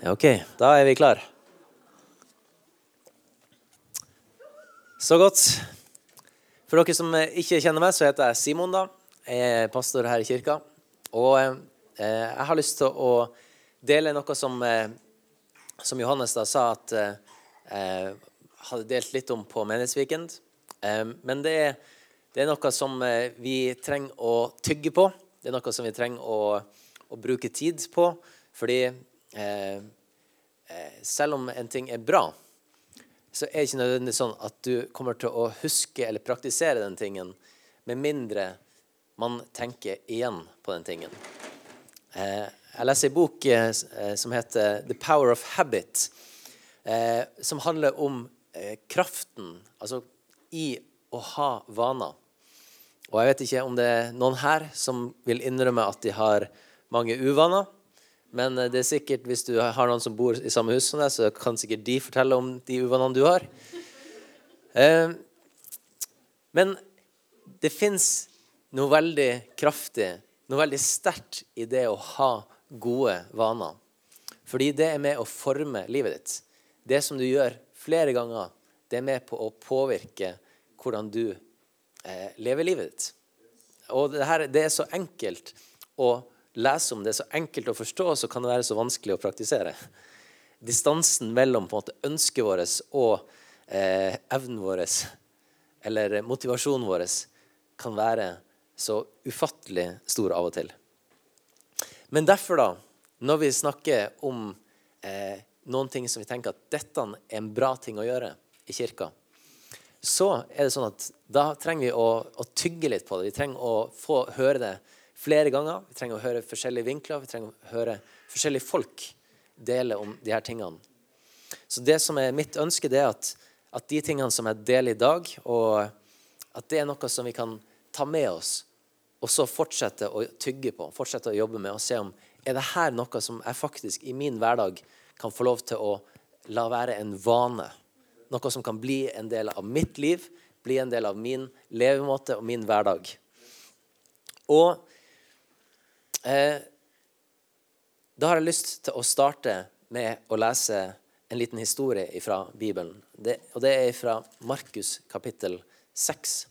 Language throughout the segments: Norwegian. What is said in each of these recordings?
OK, da er vi klar. Så godt. For dere som ikke kjenner meg, så heter jeg Simon. da. Jeg er pastor her i kirka. Og eh, jeg har lyst til å dele noe som, eh, som Johannes da sa at eh, hadde delt litt om på Menighetsweekend. Eh, men det er, det er, noe som eh, vi trenger å tygge på. Det er noe som vi trenger å, å bruke tid på. Fordi selv om en ting er bra, så er det ikke nødvendigvis sånn at du kommer til å huske eller praktisere den tingen med mindre man tenker igjen på den tingen. Jeg leser en bok som heter 'The Power of Habit', som handler om kraften altså i å ha vaner. Og jeg vet ikke om det er noen her som vil innrømme at de har mange uvaner. Men det er sikkert, hvis du har noen som bor i samme hus som deg, så kan sikkert de fortelle om de uvanene du har. Eh, men det fins noe veldig kraftig, noe veldig sterkt i det å ha gode vaner. Fordi det er med å forme livet ditt. Det som du gjør flere ganger, det er med på å påvirke hvordan du eh, lever livet ditt. Og det, her, det er så enkelt å lese om, det er så enkelt å forstå, så kan det være så vanskelig å praktisere. Distansen mellom på en måte ønsket vårt og eh, evnen vår, eller motivasjonen vår, kan være så ufattelig stor av og til. Men derfor, da, når vi snakker om eh, noen ting som vi tenker at dette er en bra ting å gjøre i kirka, så er det sånn at da trenger vi å, å, tygge litt på det. Vi trenger å få høre det flere ganger. Vi trenger å høre forskjellige vinkler. Vi trenger å høre forskjellige folk dele om de her tingene. Så det som er mitt ønske, det er at, at de tingene som jeg deler i dag, og at det er noe som vi kan ta med oss, og så fortsette å tygge på, fortsette å jobbe med, og se om er det her noe som jeg faktisk i min hverdag kan få lov til å la være en vane noe som kan bli en del av mitt liv, bli en del av min levemåte og min hverdag. Og da har jeg lyst til å starte med å lese en liten historie fra Bibelen. Det, og det er fra Markus kapittel 6.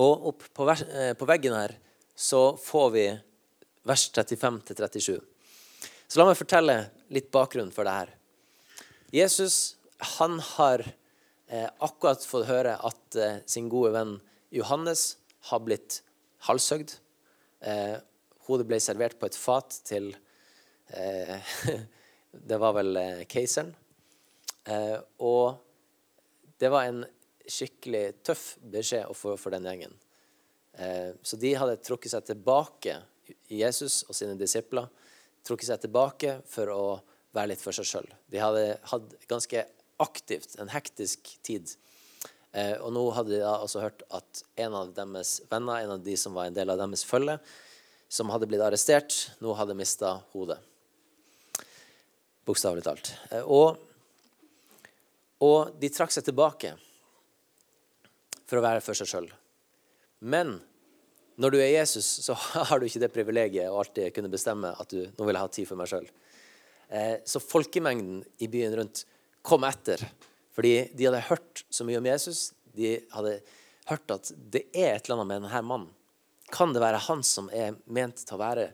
Og opp på, eh, på veggen her så får vi vers 35-37. Så la meg fortelle litt bakgrunn for det her. Jesus han har eh, akkurat fått høre at eh, sin gode venn Johannes har blitt halshøgd. Eh, hodet ble servert på et fat til eh, Det var vel eh, keiseren. Eh, og det var en skikkelig tøff beskjed å få for den gjengen. så de hadde trukket seg tilbake, Jesus og sine disipler, trukket seg tilbake for å være litt for seg sjøl. De hadde hatt ganske aktivt, en hektisk tid. Eh, og nå hadde de da også hørt at en av deres venner, en av de som var en del av deres følge, som hadde blitt arrestert, nå hadde mista hodet. Bokstavelig talt. Eh, og, og, de trakk seg tilbake for å være for seg sjøl. Men når du er Jesus, så har du ikke det privilegiet å alltid kunne bestemme at du nå vil jeg ha tid for meg sjøl. Eh, så folkemengden i byen rundt kom etter. Fordi de hadde hørt så mye om Jesus. De hadde hørt at det er et eller annet med denne mannen. Kan det være han som er ment til å være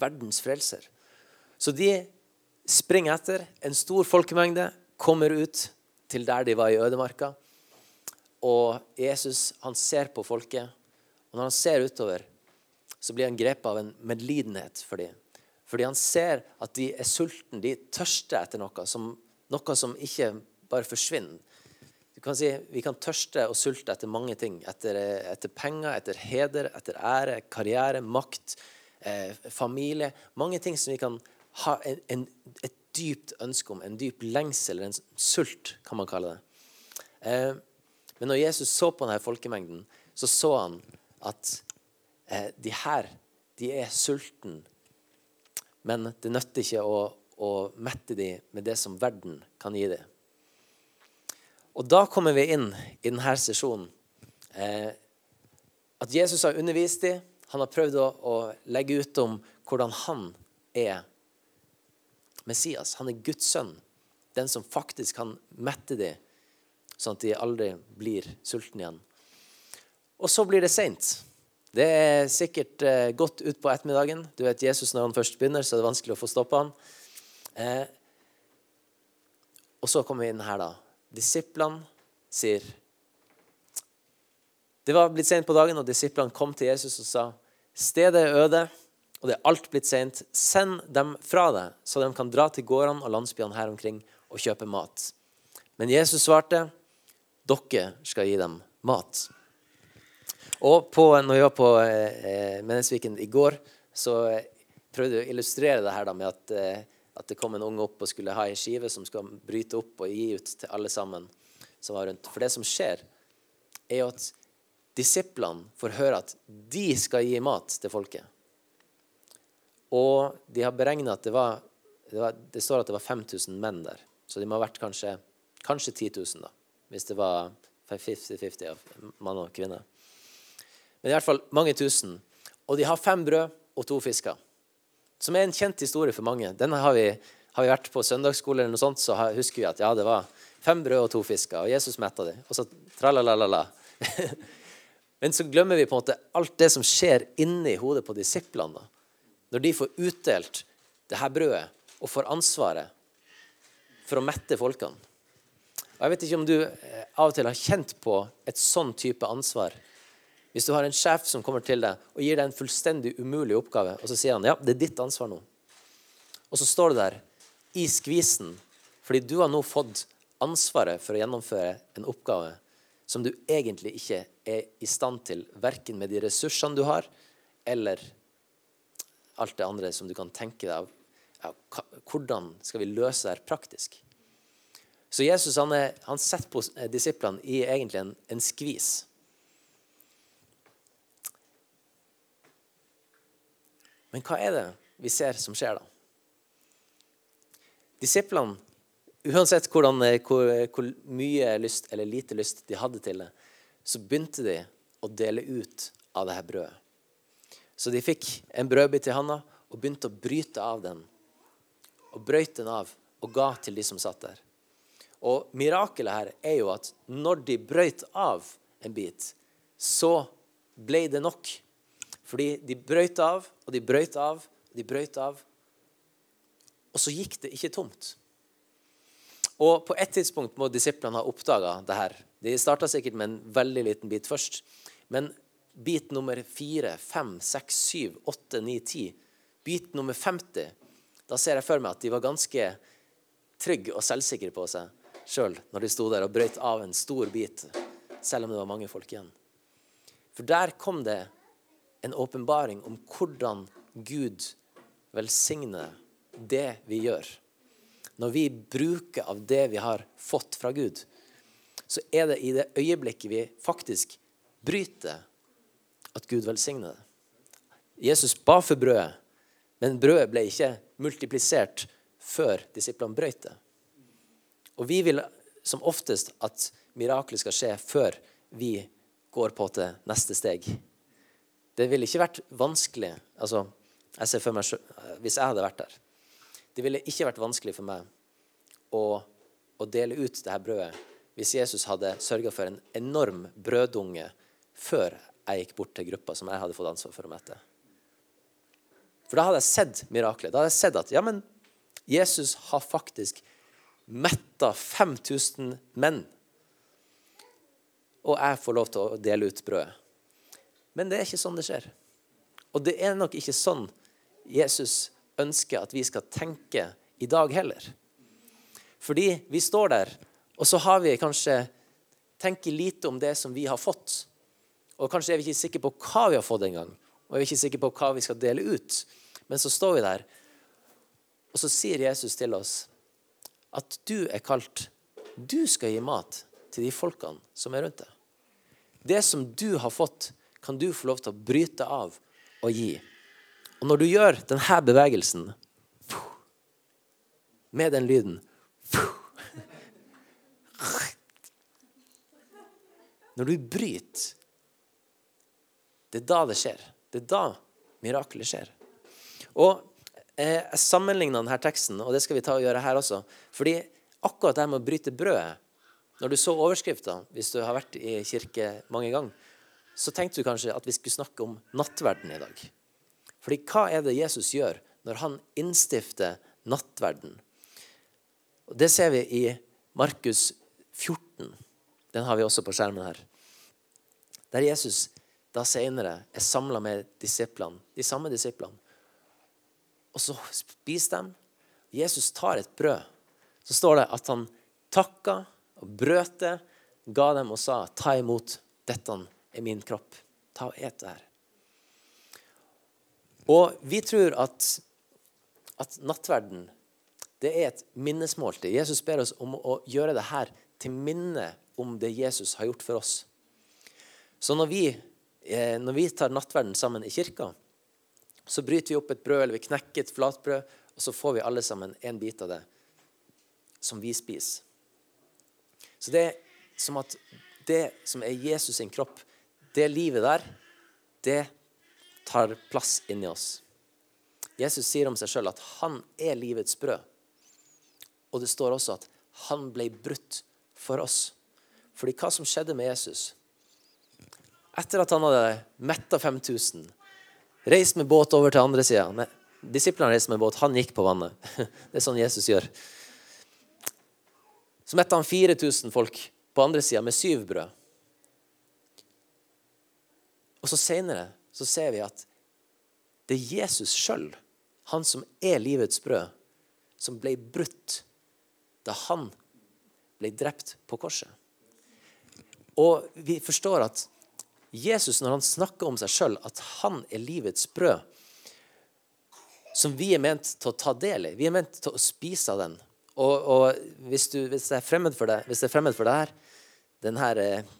verdens frelser? Så de springer etter. En stor folkemengde kommer ut til der de var i ødemarka. Og Jesus han ser på folket. Og når han ser utover, så blir han grepet av en medlidenhet for dem. Fordi han ser at de er sultne, de tørster etter noe som noe som ikke bare forsvinner. Kan si, Vi kan tørste og sulte etter mange ting. Etter, etter penger, etter heder, etter ære, karriere, makt, eh, familie. Mange ting som vi kan ha en, en, et dypt ønske om. En dyp lengsel, eller en sult, kan man kalle det. Eh, men når Jesus så på denne folkemengden, så så han at eh, de her, de er sultne. Men det nytter ikke å, å mette dem med det som verden kan gi dem. Og da kommer vi inn i denne sesjonen. Eh, at Jesus har undervist dem. Han har prøvd å, å, legge ut om hvordan han er Messias. Han er Guds sønn. Den som faktisk kan mette dem, sånn at de aldri blir sultne igjen. Og så blir det seint. Det er sikkert eh, godt utpå ettermiddagen. Du vet, Jesus når han først begynner, så er det vanskelig å få stoppa han. Eh, og så kommer vi inn her, da. Disiplene sier Det var blitt sent på dagen, og disiplene kom til Jesus og sa stedet er øde, og det er alt blitt sent. Send dem fra deg, så de kan dra til gårdene og landsbyene her omkring og kjøpe mat. Men Jesus svarte, dere skal gi dem mat. Og på, når vi var på eh, Mennesviken i går, så prøvde jeg å illustrere det her da, med at, eh, at, det kom en unge opp og skulle ha ei skive som skal bryte opp og gi ut til alle sammen som var rundt. For det som skjer, er jo at disiplene får høre at de skal gi mat til folket. Og de har beregna at det var, det var, det står at det var 5000 menn der. Så de må ha vært kanskje, kanskje 10 000, da, hvis det var 50-50 av mann og kvinne. Men i hvert fall mange tusen. Og de har fem brød og to fisker. Som er en kjent historie for mange. Den har vi, har vi vært på søndagsskole, eller noe sånt, så husker vi at ja, det var fem brød og to fisker, og Jesus metta dem. Og så tralalala. Men så glemmer vi på en måte alt det som skjer inni hodet på disiplene. Når de får utdelt det her brødet og får ansvaret for å mette folkene. Og Jeg vet ikke om du eh, av og til har kjent på et sånn type ansvar hvis du har en sjef som kommer til deg og gir deg en fullstendig umulig oppgave, og så sier han ja, det er ditt ansvar nå. Og så står du der i skvisen fordi du har nå fått ansvaret for å gjennomføre en oppgave som du egentlig ikke er i stand til, verken med de ressursene du har, eller alt det andre som du kan tenke deg av. Ja, hvordan skal vi løse det her praktisk? Så Jesus han, er, han setter på disiplene i egentlig en, en skvis. Men hva er det vi ser som skjer da? Disiplene, uansett hvordan, eh, hvor, hvor, mye lyst eller lite lyst de hadde til det, så begynte de å dele ut av det her brødet. Så de fikk en brødbit i handa og begynte å bryte av den. Og brøyt den av og ga til de som satt der. Og mirakelet her er jo at når de brøyt av en bit, så ble det nok. Fordi de brøyt av, og de brøyt av, og de brøyt av. Og så gikk det ikke tomt. Og på et tidspunkt må disiplene ha oppdaga det her. De starta sikkert med en veldig liten bit først. Men bit nummer fire, fem, seks, syv, åtte, ni, ti, bit nummer 50 Da ser jeg for meg at de var ganske trygge og selvsikre på seg sjøl når de sto der og brøyt av en stor bit, selv om det var mange folk igjen. For der kom det en åpenbaring om hvordan Gud velsigner det vi gjør. Når vi bruker av det vi har fått fra Gud, så er det i det øyeblikket vi faktisk bryter, at Gud velsigner det. Jesus ba for brødet, men brødet ble ikke multiplisert før disiplene brøt det. Og vi vil som oftest at miraklet skal skje før vi går på til neste steg. Det ville ikke vært vanskelig altså, jeg ser for meg, Hvis jeg hadde vært der Det ville ikke vært vanskelig for meg å, å dele ut det her brødet hvis Jesus hadde sørga for en enorm brøddunge før jeg gikk bort til gruppa som jeg hadde fått ansvar for å mette. For da hadde jeg sett miraklet. Da hadde jeg sett at ja, men Jesus har faktisk metta 5000 menn. Og jeg får lov til å dele ut brødet. Men det er ikke sånn det skjer. Og det er nok ikke sånn Jesus ønsker at vi skal tenke i dag heller. Fordi vi står der, og så har vi kanskje tenker lite om det som vi har fått. Og kanskje er vi ikke sikre på hva vi har fått engang. Og er vi ikke sikre på hva vi skal dele ut. Men så står vi der, og så sier Jesus til oss at du er kalt Du skal gi mat til de folkene som er rundt deg. Det som du har fått, kan du få lov til å bryte av og gi. Og når du gjør denne bevegelsen med den lyden Når du bryter Det er da det skjer. Det er da miraklet skjer. Og eh, jeg sammenligna denne teksten, og det skal vi ta og gjøre her også. Fordi akkurat det med å bryte brødet Når du så overskrifta, hvis du har vært i kirke mange ganger, så tenkte du kanskje at vi skulle snakke om nattverden i dag. Fordi hva er det Jesus gjør når han innstifter nattverden? Og Det ser vi i Markus 14. Den har vi også på skjermen her. Der Jesus da senere er samla med disiplene, de samme disiplene. Og så spiser de. Jesus tar et brød. Så står det at han takka og brøt det, ga dem og sa, 'Ta imot, dette er min kropp. Ta og et det her.' Og vi tror at, at nattverden det er et minnesmåltid. Jesus ber oss om å gjøre det her til minne om det Jesus har gjort for oss. Så når vi, eh, når vi tar nattverden sammen i kirka, så bryter vi opp et brød, eller vi knekker et flatbrød, og så får vi alle sammen en bit av det som vi spiser. Så det er som at det som er Jesus sin kropp, det livet der, det tar plass inni oss. Jesus sier om seg sjøl at han er livets brød. Og det står også at han ble brutt for oss. Fordi hva som skjedde med Jesus Etter at han hadde metta 5000, reist med båt over til andre sida Disiplene reiste med båt, han gikk på vannet. Det er sånn Jesus gjør. Så metta han 4000 folk på andre sida med syv brød. Og så seinere så ser vi at det er Jesus sjøl, han som er livets brød, som ble brutt da han ble drept på korset. Og vi forstår at Jesus, når han snakker om seg sjøl, at han er livets brød, som vi er ment til å ta del i. Vi er ment til å spise av den. Og, og hvis, du, hvis, det er fremmed for deg, hvis det er fremmed for deg her, denne eh,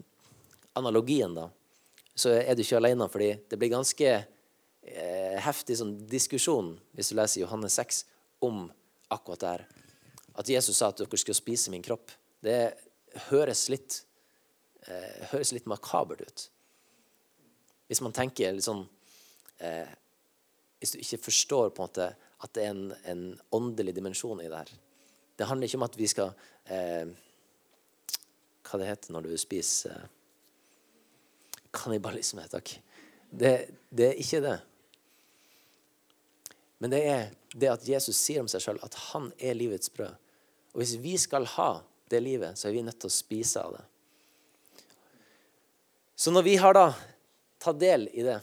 analogien, da, så er du ikke alene, fordi det blir ganske eh, heftig sånn diskusjon hvis du leser Johannes 6 om akkurat det her. At Jesus sa at dere skulle spise min kropp. Det høres litt eh, høres litt makabert ut. Hvis man tenker litt sånn eh, Hvis du ikke forstår på en måte at det er en, en, åndelig dimensjon i det her. Det handler ikke om at vi skal eh, Hva det heter når du spiser Kannibalisme, takk. Det, det, er ikke det. Men det er det at Jesus sier om seg sjøl at han er livets brød. Og hvis vi skal ha det livet, så er vi nødt til å spise av det. Så når vi har da tatt del i det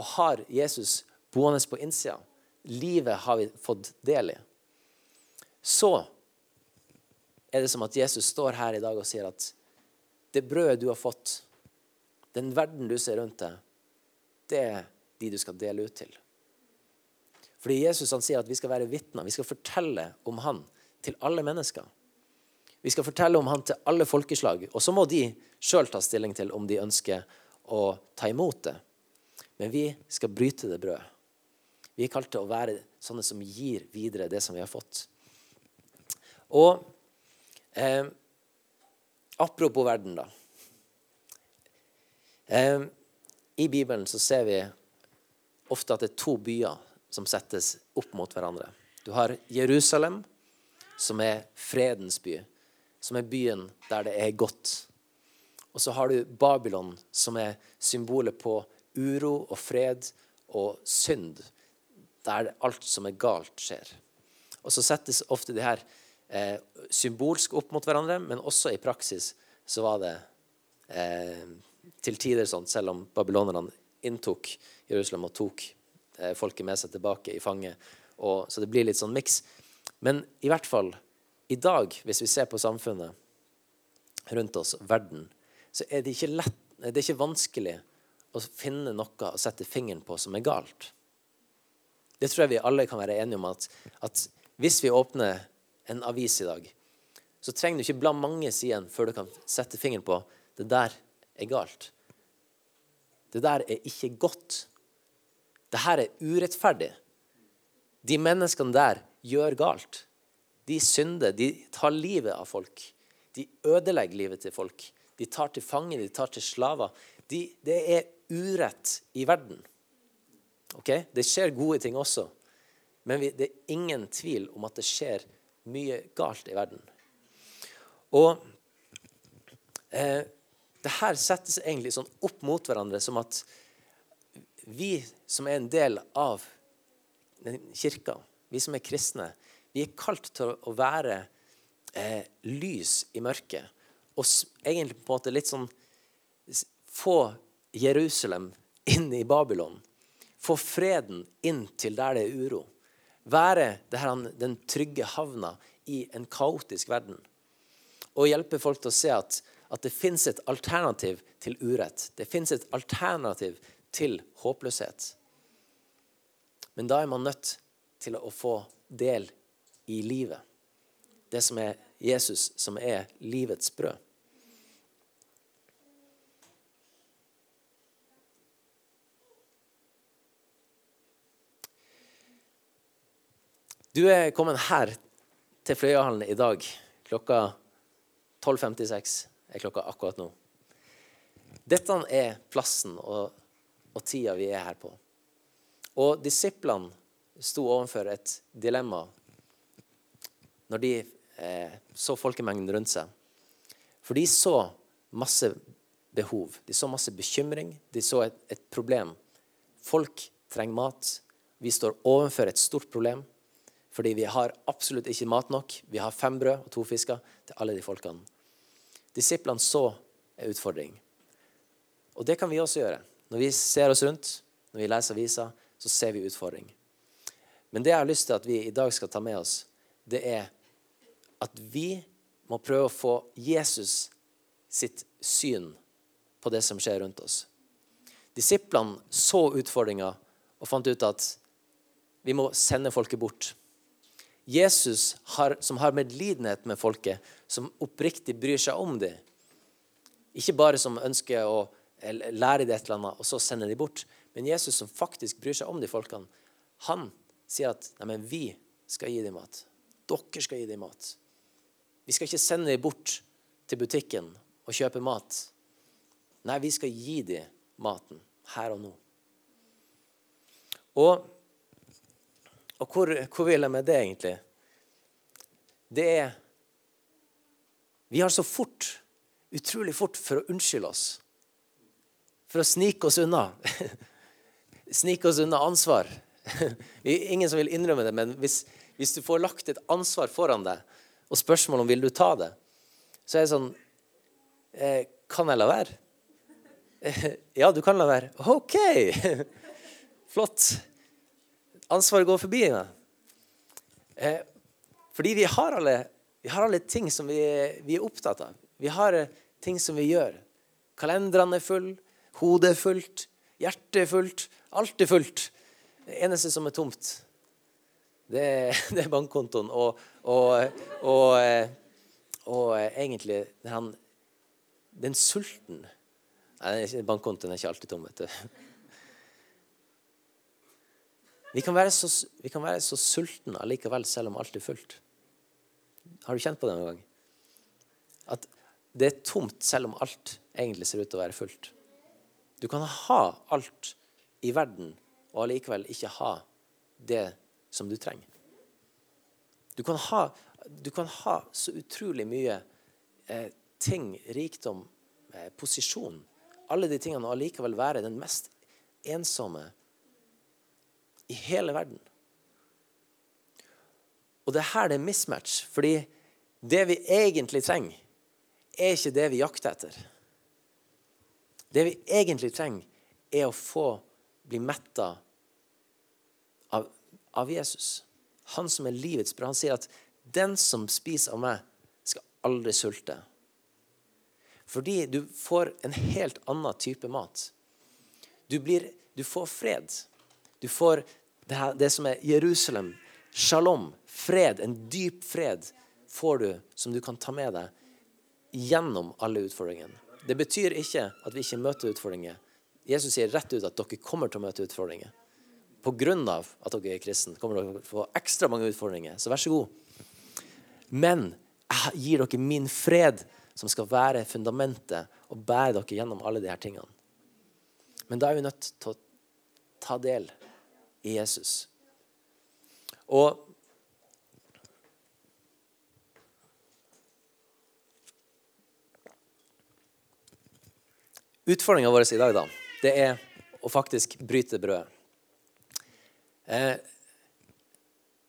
og har Jesus boende på innsida, livet har vi fått del i, så er det som at Jesus står her i dag og sier at det brødet du har fått, den verden du ser rundt deg, det er de du skal dele ut til. Fordi Jesus han sier at vi skal være vitner. Vi skal fortelle om han til alle mennesker. Vi skal fortelle om han til alle folkeslag. Og så må de sjøl ta stilling til om de ønsker å ta imot det. Men vi skal bryte det brødet. Vi er kalt til å være sånne som gir videre det som vi har fått. Og eh, apropos verden, da. Eh, I Bibelen så ser vi ofte at det er to byer som settes opp mot hverandre. Du har Jerusalem, som er fredens by som er byen der det er godt. Og så har du Babylon, som er symbolet på uro og fred og synd, der alt som er galt, skjer. Og så settes ofte de her eh, symbolsk opp mot hverandre, men også i praksis så var det eh, til tider sånn, selv om babylonerne inntok Jerusalem og tok eh, folket med seg tilbake i fanget. Og, så det blir litt sånn miks. Men i hvert fall i dag, hvis vi ser på samfunnet rundt oss, verden, så er det ikke, lett, det er ikke vanskelig å finne noe å sette fingeren på som er galt. Det tror jeg vi alle kan være enige om at, at hvis vi åpner en avis i dag, så trenger du ikke bla mange sidene før du kan sette fingeren på det der er galt. Det der er ikke godt. Det her er urettferdig. De menneskene der gjør galt. De synder. De tar livet av folk. De ødelegger livet til folk. De tar til fange, de tar til slaver. De, det er urett i verden. Okay? Det skjer gode ting også. Men vi, det er ingen tvil om at det skjer mye galt i verden. Og eh, det her settes egentlig sånn opp mot hverandre som at vi som er en del av kirka, vi som er kristne, vi er kalt til å være eh, lys i mørket. Og egentlig på en måte litt sånn Få Jerusalem inn i Babylon. Få freden inn til der det er uro. Være her, den trygge havna i en kaotisk verden. Og hjelpe folk til å se at, at det fins et alternativ til urett. Det fins et alternativ til håpløshet. Men da er man nødt til å få del i livet. Det som er Jesus, som er livets brød. Du er kommet her til Fløyahallen i dag klokka 12.56 er klokka akkurat nå. Dette er plassen og, og tida vi er her på. Og disiplene sto overfor et dilemma når de eh, så folkemengden rundt seg. For de så masse behov. De så masse bekymring. De så et, et problem. Folk trenger mat. Vi står overfor et stort problem. Fordi vi har absolutt ikke mat nok. Vi har fem brød og to fisker til alle de folkene. Disiplene så en utfordring. Og det kan vi også gjøre. Når vi ser oss rundt, når vi leser aviser, så ser vi utfordring. Men det jeg har lyst til at vi i dag skal ta med oss, det er at vi må prøve å få Jesus sitt syn på det som skjer rundt oss. Disiplene så utfordringa og fant ut at vi må sende folket bort. Jesus, har, som har medlidenhet med folket, som oppriktig bryr seg om dem. Ikke bare som ønsker å lære dem et eller annet, og så sende dem bort. Men Jesus som faktisk bryr seg om de folkene, han sier at nei, men vi skal gi dem mat. Dere skal gi dem mat. Vi skal ikke sende dem bort til butikken og kjøpe mat. Nei, vi skal gi dem maten her og nå. Og og hvor, hvor vil jeg med det, egentlig? Det er Vi har så fort, utrolig fort, for å unnskylde oss. For å snike oss unna. snike oss unna ansvar. vi er ingen som vil innrømme det, men hvis, hvis, du får lagt et ansvar foran deg, og spørsmålet om vil du ta det, så er det sånn eh, Kan jeg la være? ja, du kan la være. OK! Flott ansvaret går forbi meg. Eh, fordi vi har, alle, vi har alle ting som vi, vi, er opptatt av. Vi har eh, ting som vi gjør. Kalenderen er full, hodet er fullt, hjertet er fullt. Alt er fullt. Det eneste som er tomt, det, det er bankkontoen. Og, og, og, eh, og eh, egentlig den, den sulten Nei, bankkontoen er ikke alltid tom. vet du. Vi kan være så, vi kan være så sultne allikevel, selv om alt er fullt. Har du kjent på det noen gang? At det er tomt selv om alt egentlig ser ut til å være fullt. Du kan ha alt i verden og allikevel ikke ha det som du trenger. Du kan ha, du kan ha så utrolig mye eh, ting, rikdom, eh, posisjon, alle de tingene, og allikevel være den mest ensomme i hele verden. Og det er her det er mismatch, fordi det vi egentlig trenger, er ikke det vi jakter etter. Det vi egentlig trenger, er å få bli metta av, av, Jesus. Han som er livets brød. Han sier at 'den som spiser av meg, skal aldri sulte'. Fordi du får en helt annen type mat. Du, blir, du får fred. Du får det, her, det som er Jerusalem, shalom, fred, en dyp fred, får du som du kan ta med deg gjennom alle utfordringene. Det betyr ikke at vi ikke møter utfordringer. Jesus sier rett ut at dere kommer til å møte utfordringer. Av at dere er kristne, kommer dere til å få ekstra mange utfordringer. Så vær så god. Men jeg gir dere min fred, som skal være fundamentet og bære dere gjennom alle disse tingene. Men da er vi nødt til å ta del i Jesus. Og Utfordringa vår i dag da, det er å faktisk bryte brødet. Eh,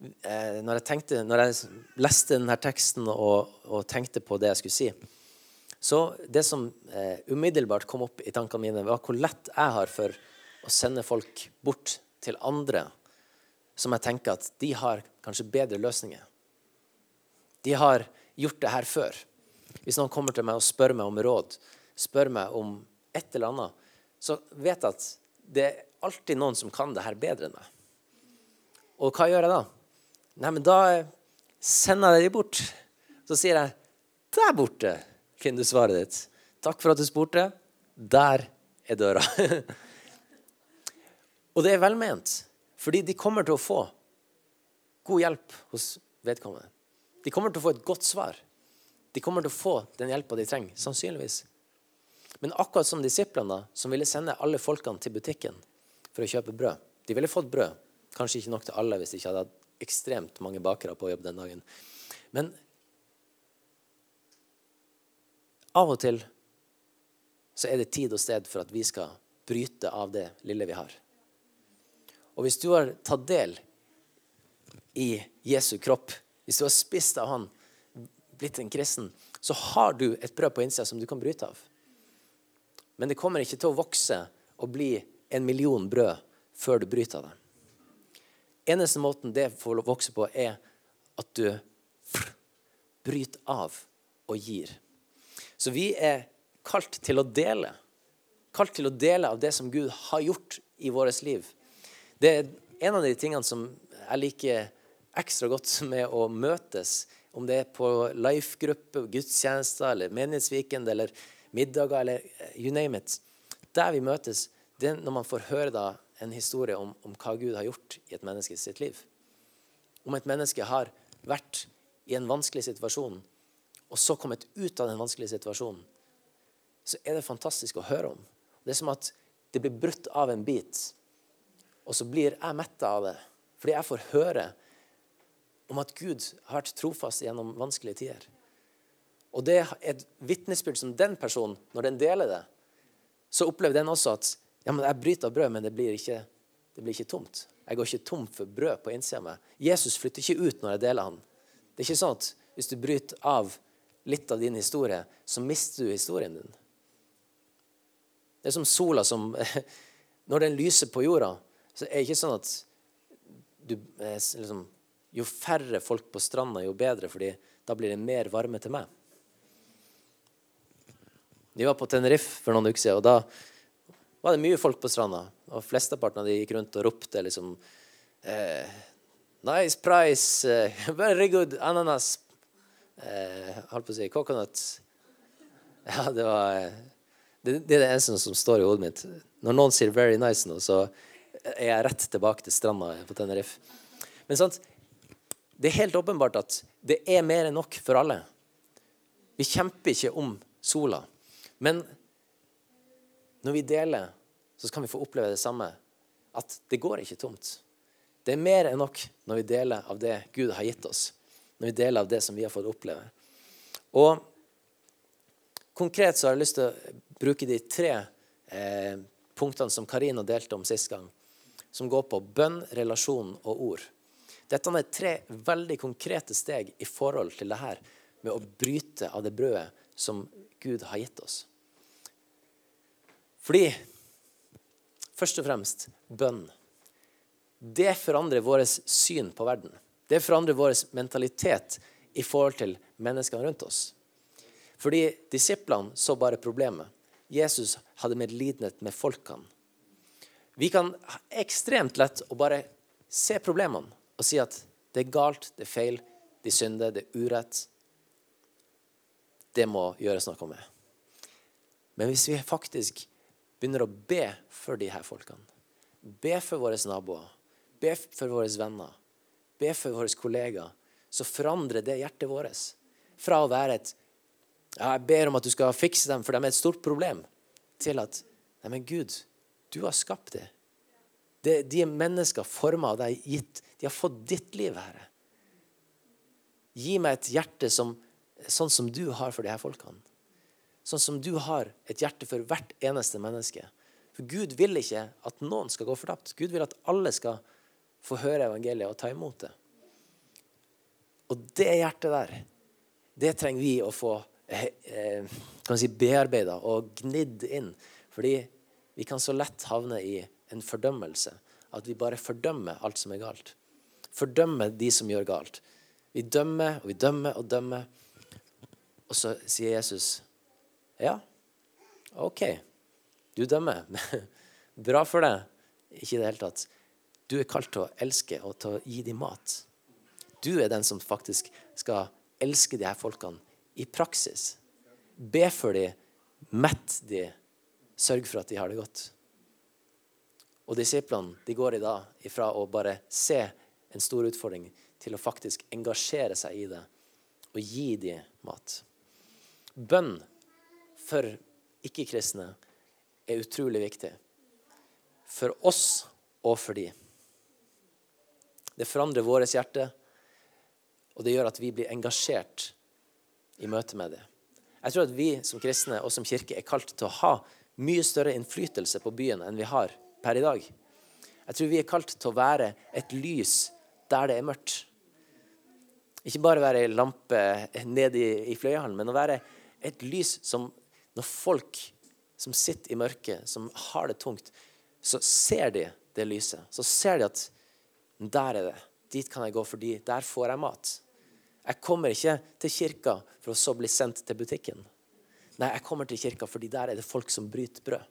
eh, når, jeg tenkte, når jeg leste denne teksten og, og, tenkte på det jeg skulle si, så det som eh, umiddelbart kom opp i tankene mine, var hvor lett jeg har for å sende folk bort til andre som jeg tenker at de har kanskje bedre løsninger. De har gjort det her før. Hvis noen kommer til meg og spør meg om råd, spør meg om et eller annet, så vet jeg at det er alltid noen som kan det her bedre enn meg. Og hva gjør jeg da? Nei, men da sender jeg dem bort. Så sier jeg 'Der borte finner du svaret ditt'. Takk for at du spurte. Der er døra. og det er velment, fordi de kommer til å få god hjelp hos vedkommende. De kommer til å få et godt svar. De kommer til å få den hjelpa de trenger, sannsynligvis. Men akkurat som disiplene som ville sende alle folkene til butikken for å kjøpe brød. De ville fått brød. Kanskje ikke nok til alle hvis de ikke hadde hatt ekstremt mange bakere på jobb den dagen. Men av og til så er det tid og sted for at vi skal bryte av det lille vi har. Og hvis du har tatt del i Jesu kropp, hvis du har spist av han, blitt en kristen, så har du et brød på innsida som du kan bryte av. Men det kommer ikke til å vokse og bli en million brød før du bryter det. Eneste måten det får vokse på, er at du bryter av og gir. Så vi er kalt til å dele. Kalt til å dele av det som Gud har gjort i vårt liv. Det er en av de tingene som jeg liker ekstra godt med å møtes, om det er på life-gruppe, gudstjenester eller menighetsweekend eller middager eller eh, you name it. Der vi møtes, det er når man får høre da en historie om, om hva Gud har gjort i et menneske sitt liv. Om et menneske har vært i en vanskelig situasjon, og så kommet ut av den vanskelige situasjonen, så er det fantastisk å høre om. Det er som at det blir brutt av en bit, og så blir jeg metta av det. Fordi jeg får høre om at Gud har vært trofast gjennom vanskelige tider. Og det er et vitnesbyrd som den personen, når den deler det, så opplever den også at ja, men jeg bryter av brød, men det blir, ikke, det blir ikke tomt. Jeg går ikke tom for brød på innsida av meg. Jesus flytter ikke ut når jeg deler han. Det er ikke sånn at hvis du bryter av litt av din historie, så mister du historien din. Det er som sola som Når den lyser på jorda, så er det ikke sånn at du, eh, liksom, jo færre folk på stranda, jo bedre, fordi da blir det mer varme til meg. Vi var på Tenerife for noen uker siden, og da var det mye folk på stranda. Og Flesteparten av de gikk rundt og ropte liksom eh, Nice price, uh, very good ananas. Eh, holdt på å si coconut. Ja, det var eh, det, det, er det eneste som står i hodet mitt. Når noen sier 'very nice' nå, så er jeg rett tilbake til stranda på Tenerife. Men sant, det er helt åpenbart at det er mer enn nok for alle. Vi kjemper ikke om sola. Men når vi deler, så kan vi få oppleve det samme. At det går ikke tomt. Det er mer enn nok når vi deler av det Gud har gitt oss. Når vi deler av det som vi har fått oppleve. Og konkret så har jeg lyst til å bruke de tre eh, punktene som Karina delte om sist gang. Som går på bønn, relasjon og ord. Dette er tre veldig konkrete steg i forhold til det her med å bryte av det brødet som Gud har gitt oss. Fordi først og fremst bønn. Det forandrer vårt syn på verden. Det forandrer vår mentalitet i forhold til menneskene rundt oss. Fordi disiplene så bare problemet. Jesus hadde medlidenhet med folkene. Vi kan ekstremt lett å bare se problemene og si at det er galt, det er feil, de synder, det er urett. Det må gjøres noe med. Men hvis vi faktisk begynner å be for de her folkene. Be for våre naboer. Be for våre venner. Be for våre kollegaer. Så forandrer det hjertet vårt fra å være et ja, jeg ber om at du skal fikse dem, for de er et stort problem, til at Nei, men Gud, du har skapt det. Det, de er mennesker forma av deg, gitt. De har fått ditt liv, Herre. Gi meg et hjerte som, sånn som du har for de her folkene. Sånn som du har et hjerte for hvert eneste menneske. For Gud vil ikke at noen skal gå fortapt. Gud vil at alle skal få høre evangeliet og ta imot det. Og det hjertet der, det trenger vi å få eh, eh kan si, bearbeida og gnidd inn. Fordi vi kan så lett havne i en fordømmelse. At vi bare fordømmer alt som er galt. Fordømmer de som gjør galt. Vi dømmer og vi dømmer og dømmer. Og så sier Jesus, ja, OK, du dømmer. Bra for deg. Ikke i det hele tatt. Du er kalt til å elske og til å gi dem mat. Du er den som faktisk skal elske de her folkene i praksis. Be for dem, mett dem, sørg for at de har det godt. Og disiplene de går i dag ifra å bare se en stor utfordring til å faktisk engasjere seg i det og gi dem mat. Bønn for ikke-kristne er utrolig viktig. For oss og for dem. Det forandrer vårt hjerte, og det gjør at vi blir engasjert i møte med det. Jeg tror at vi som kristne og som kirke er kalt til å ha mye større innflytelse på byen enn vi har per i dag. Jeg tror vi er kalt til å være et lys der det er mørkt. Ikke bare være ei lampe nede i, i Fløyahallen, men å være et lys som når folk som sitter i mørket, som har det tungt, så ser de det lyset. Så ser de at der er det. Dit kan jeg gå fordi der får jeg mat. Jeg kommer ikke til kirka for å så bli sendt til butikken. Nei, jeg kommer til kirka fordi der er det folk som bryter brød.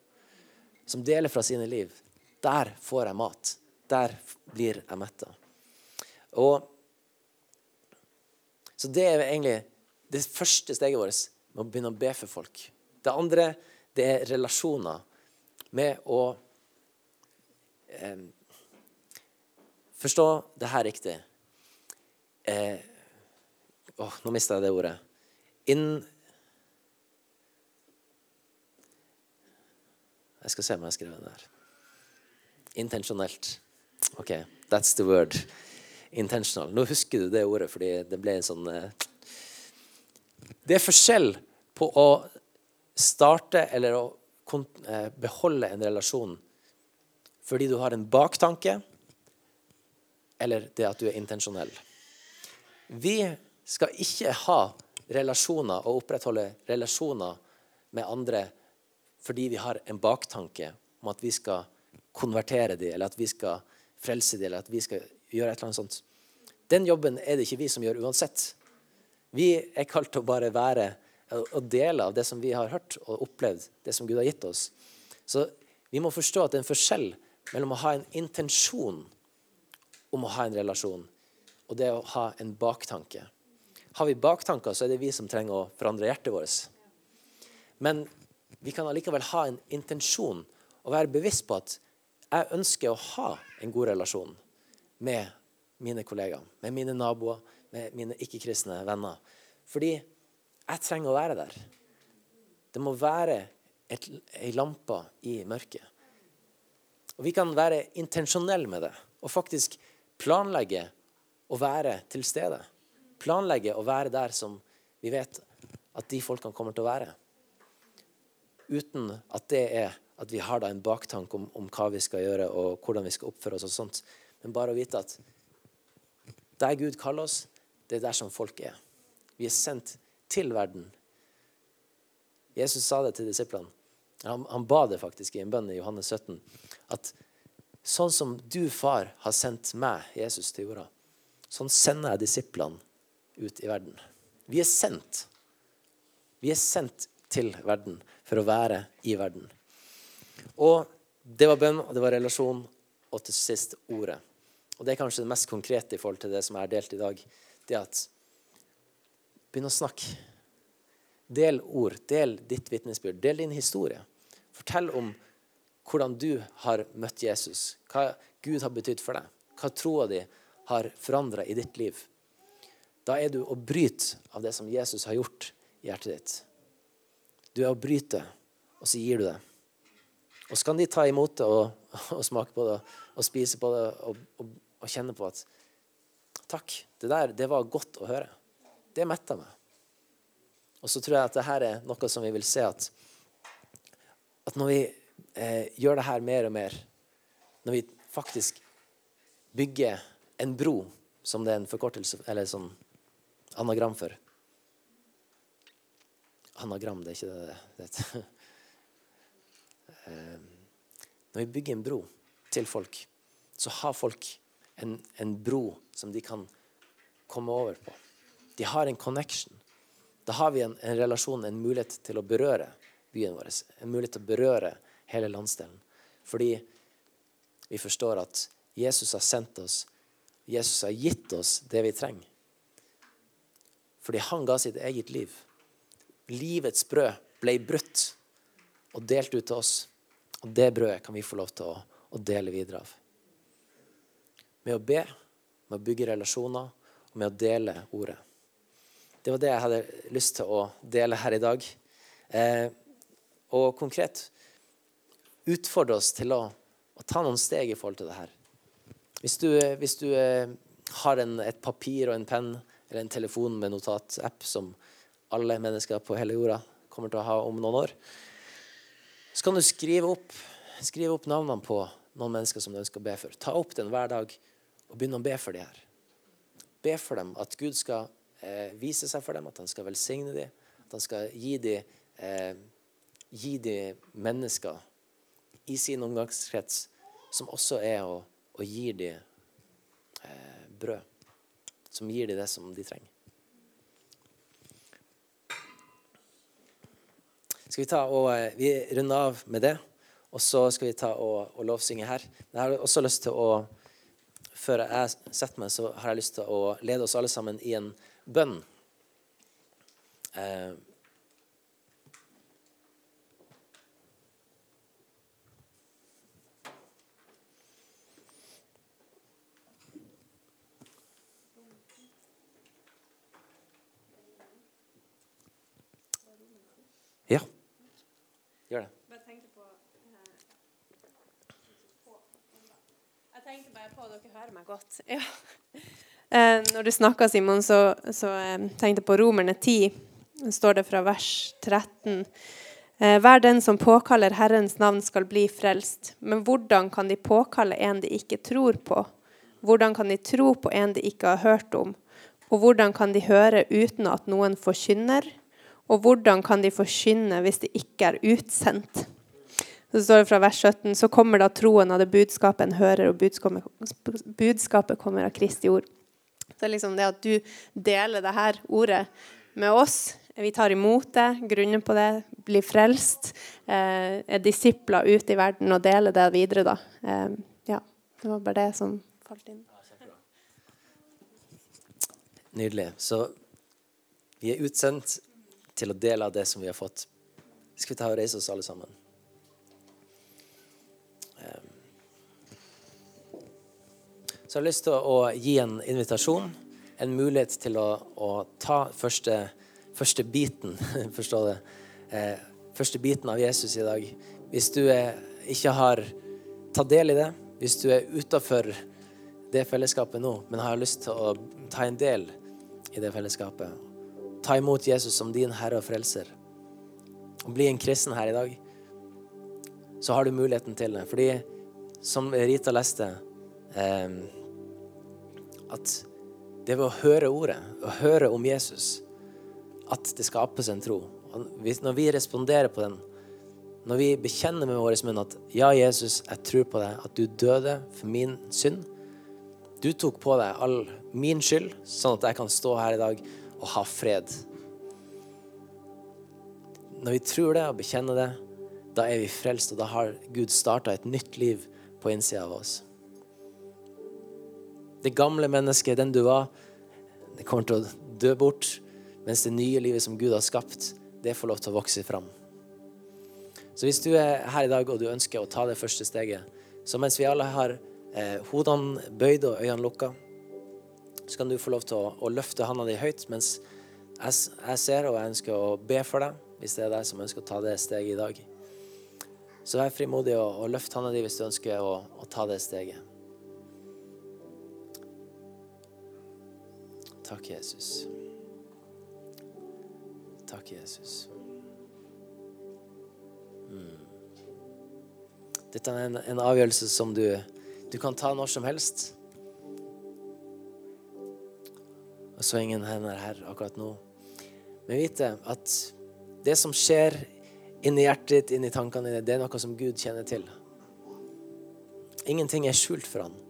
Som deler fra sine liv. Der får jeg mat. Der blir jeg metta. Så det er egentlig det første steget vårt med å begynne å be for folk. Det andre det er relasjoner med å eh, Forstå det her riktig. Eh, å, nå mista jeg det ordet. In, Jeg skal se om jeg har skrevet det der. Intensjonelt. OK, that's the word. Intentional. Nå husker du det ordet, fordi det ble en sånn eh, Det er forskjell på å starte eller å eh, beholde en relasjon fordi du har en baktanke, eller det at du er intensjonell. Vi skal ikke ha relasjoner og opprettholde relasjoner med andre fordi vi har en baktanke om at vi skal konvertere dem, eller at vi skal frelse dem, eller at vi skal gjøre et eller annet sånt. Den jobben er det ikke vi som gjør uansett. Vi er kalt til å bare være og dele av det som vi har hørt og opplevd, det som Gud har gitt oss. Så vi må forstå at det er en forskjell mellom å ha en intensjon om å ha en relasjon, og det å ha en baktanke. Har vi baktanker, så er det vi som trenger å forandre hjertet vårt. Men vi kan allikevel ha en intensjon og være bevisst på at jeg ønsker å ha en god relasjon med mine kollegaer, med mine naboer, med mine ikke-kristne venner. Fordi jeg trenger å være der. Det må være ei lampe i mørket. Og Vi kan være intensjonelle med det og faktisk planlegge å være til stede. Planlegge å være der som vi vet at de folkene kommer til å være uten at det er at vi har da en baktanke om, om, hva vi skal gjøre og hvordan vi skal oppføre oss. og sånt. Men bare å vite at der Gud kaller oss, det er der som folk er. Vi er sendt til verden. Jesus sa det til disiplene. Han, han ba det faktisk i en bønn i Johannes 17. At sånn som du, far, har sendt meg, Jesus, til jorda, sånn sender jeg disiplene ut i verden. Vi er sendt. Vi er sendt til verden for å være i verden. Og det var bønn, og det var relasjon, og til sist ordet. Og det er kanskje det mest konkrete i forhold til det som er delt i dag. Det at Begynn å snakke. Del ord. Del ditt vitnesbyrd. Del din historie. Fortell om hvordan du har møtt Jesus. Hva Gud har betydd for deg. Hva troa di har forandra i ditt liv. Da er du å bryte av det som Jesus har gjort i hjertet ditt. Du er å bryte, og så gir du det. Og så kan de ta imot det og, og smake på det og spise på det og, og, og kjenne på at Takk, det der det var godt å høre. Det metta meg. Og så tror jeg at dette er noe som vi vil se at, at når vi eh, gjør det her mer og mer, når vi faktisk bygger en bro, som det er en forkortelse eller sånn anagram for Anagram, det er ikke det det. Eh, når vi bygger en bro til folk, så har folk en, en bro som de kan komme over på. De har en connection. Da har vi en, en, relasjon, en mulighet til å berøre byen vår. En mulighet til å berøre hele landsdelen. Fordi vi forstår at Jesus har sendt oss, Jesus har gitt oss det vi trenger. Fordi han ga sitt eget liv. Livets brød ble brutt og delt ut til oss. Og det brødet kan vi få lov til å, å dele videre av. Med å be, med å bygge relasjoner og med å dele ordet. Det var det jeg hadde lyst til å dele her i dag. Eh, og konkret utfordre oss til å, å, ta noen steg i forhold til det her. Hvis du, hvis du eh, har en, et papir og en penn eller en telefon med notatapp som alle mennesker på hele jorda kommer til å ha om noen år, så kan du skrive opp, skrive opp navnene på noen mennesker som du ønsker å be for. Ta opp den hver dag og begynne å be for de her. Be for dem at Gud skal eh, vise seg for dem, at han skal velsigne dem, at han skal gi dem, eh, gi dem mennesker i sin omgangskrets som også er å, å gi dem eh, brød. Som gir dem det som de trenger. Skal vi ta og eh, vi runder av med det. Og så skal vi ta og, og lovsynge her. Men jeg har også lyst til å Før jeg setter meg, så har jeg lyst til å lede oss alle sammen i en bønn. Eh, ja. Gjør det. Jeg tenkte på Jeg tenkte bare på Dere hører meg godt. Ja. Eh, når du snakka, Simon, så, så eh, tenkte jeg på Romerne 10. står det fra vers 13. Eh, hver den som påkaller Herrens navn, skal bli frelst. Men hvordan kan de påkalle en de ikke tror på? Hvordan kan de tro på en de ikke har hørt om? Og hvordan kan de høre uten at noen forkynner? Og hvordan kan de forkynne hvis de ikke er utsendt? Så står det fra vers 17, så kommer da troen av det budskapet en hører, og budskapet kommer av Kristi ord. Så liksom det at du deler det her ordet med oss, vi tar imot det, grunner på det, blir frelst, eh, er disipler ute i verden og deler det videre, da. Eh, ja, det var bare det som falt inn. Nydelig. Så vi er utsendt til å dele av det som vi har fått. Skal vi ta og reise oss alle sammen? Så jeg har lyst til å gi en invitasjon, en mulighet til å, å ta første, første biten, forstå det, eh, første biten av Jesus i dag. Hvis du ikke har tatt del i det, hvis du er utafor det fellesskapet nå, men har lyst til å ta en del i det fellesskapet, ta imot Jesus som din herre og frelser, og bli en kristen her i dag, så har du muligheten til det. Fordi, som Rita leste, eh, at det ved å høre ordet, å høre om Jesus, at det skapes en tro. Når vi responderer på den, når vi bekjenner med vår munn at ja, Jesus, jeg tror på deg, at du døde for min synd. Du tok på deg all min skyld, sånn at jeg kan stå her i dag og ha fred. Når vi tror det og bekjenner det, da er vi frelst, og da har Gud starta et nytt liv på innsida av oss. Det gamle mennesket, den du var, det kommer til å dø bort, mens det nye livet som Gud har skapt, det får lov til å vokse fram. Så hvis du er her i dag og du ønsker å ta det første steget, så mens vi alle har eh, hodene bøyd og øynene lukka, så kan du få lov til å, å løfte handa di høyt mens jeg, jeg, ser og jeg ønsker å be for deg, hvis det er deg som ønsker å ta det steget i dag. Så vær frimodig og, og løft hånda di hvis du ønsker å, å ta det steget. Takk, Jesus. Takk, Jesus. Mm. Dette er en, en avgjørelse som du, du kan ta når som helst. Og så ingen hender her akkurat nå. Men vite at det som skjer inni hjertet ditt, inni tankene dine, det er noe som Gud kjenner til. Ingenting er skjult for han.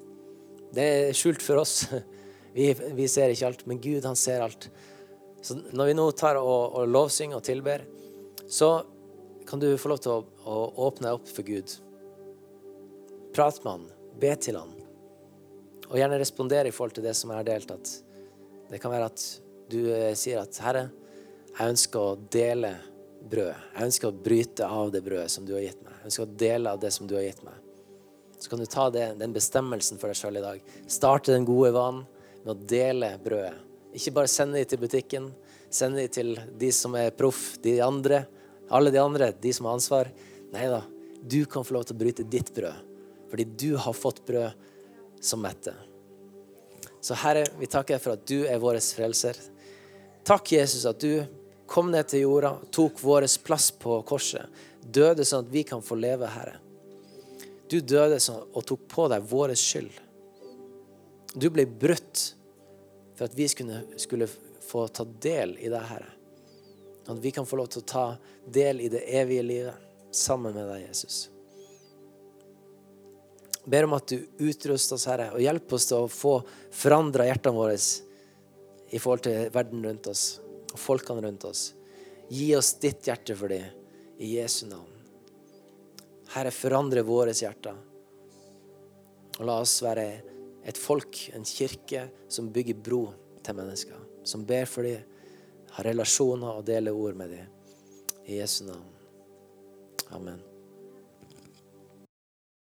Det er skjult for oss. Vi, vi ser ikke alt, men Gud, han ser alt. Så når vi nå tar og, og lovsynger og tilber, så kan du få lov til å, å åpne deg opp for Gud. Prat med han, be til han, og gjerne respondere i forhold til det som er delt. At det kan være at du eh, sier at 'Herre, jeg ønsker å dele brød. Jeg ønsker å bryte av det brødet som du har gitt meg. Jeg ønsker å dele av det som du har gitt meg. Så kan du ta det, den bestemmelsen for deg sjøl i dag. Starte den gode vanen med å dele brødet. Ikke bare sende dem til butikken, sende dem til de som er proff, de andre. Alle de andre, de som har ansvar. Nei da, du kan få lov til å bryte ditt brød. Fordi du har fått brød som metter. Så Herre, vi takker deg for at du er vår frelser. Takk, Jesus, at du kom ned til jorda, tok vår plass på korset. Døde sånn at vi kan få leve, Herre. Du døde sånn og tok på deg vår skyld. Du ble brutt for at vi skulle, skulle få ta del i det, Herre. At vi kan få lov til å ta del i det evige livet sammen med deg, Jesus. Ber om at du utruster oss, Herre, og hjelper oss til å få forandra hjertene våre i forhold til verden rundt oss og folkene rundt oss. Gi oss ditt hjerte for dem, i Jesu navn. Herre, forandre våre hjerter. Og la oss være et folk, en kirke, som bygger bro til mennesker. Som ber for dem, har relasjoner og deler ord med dem. I Jesu navn. Amen.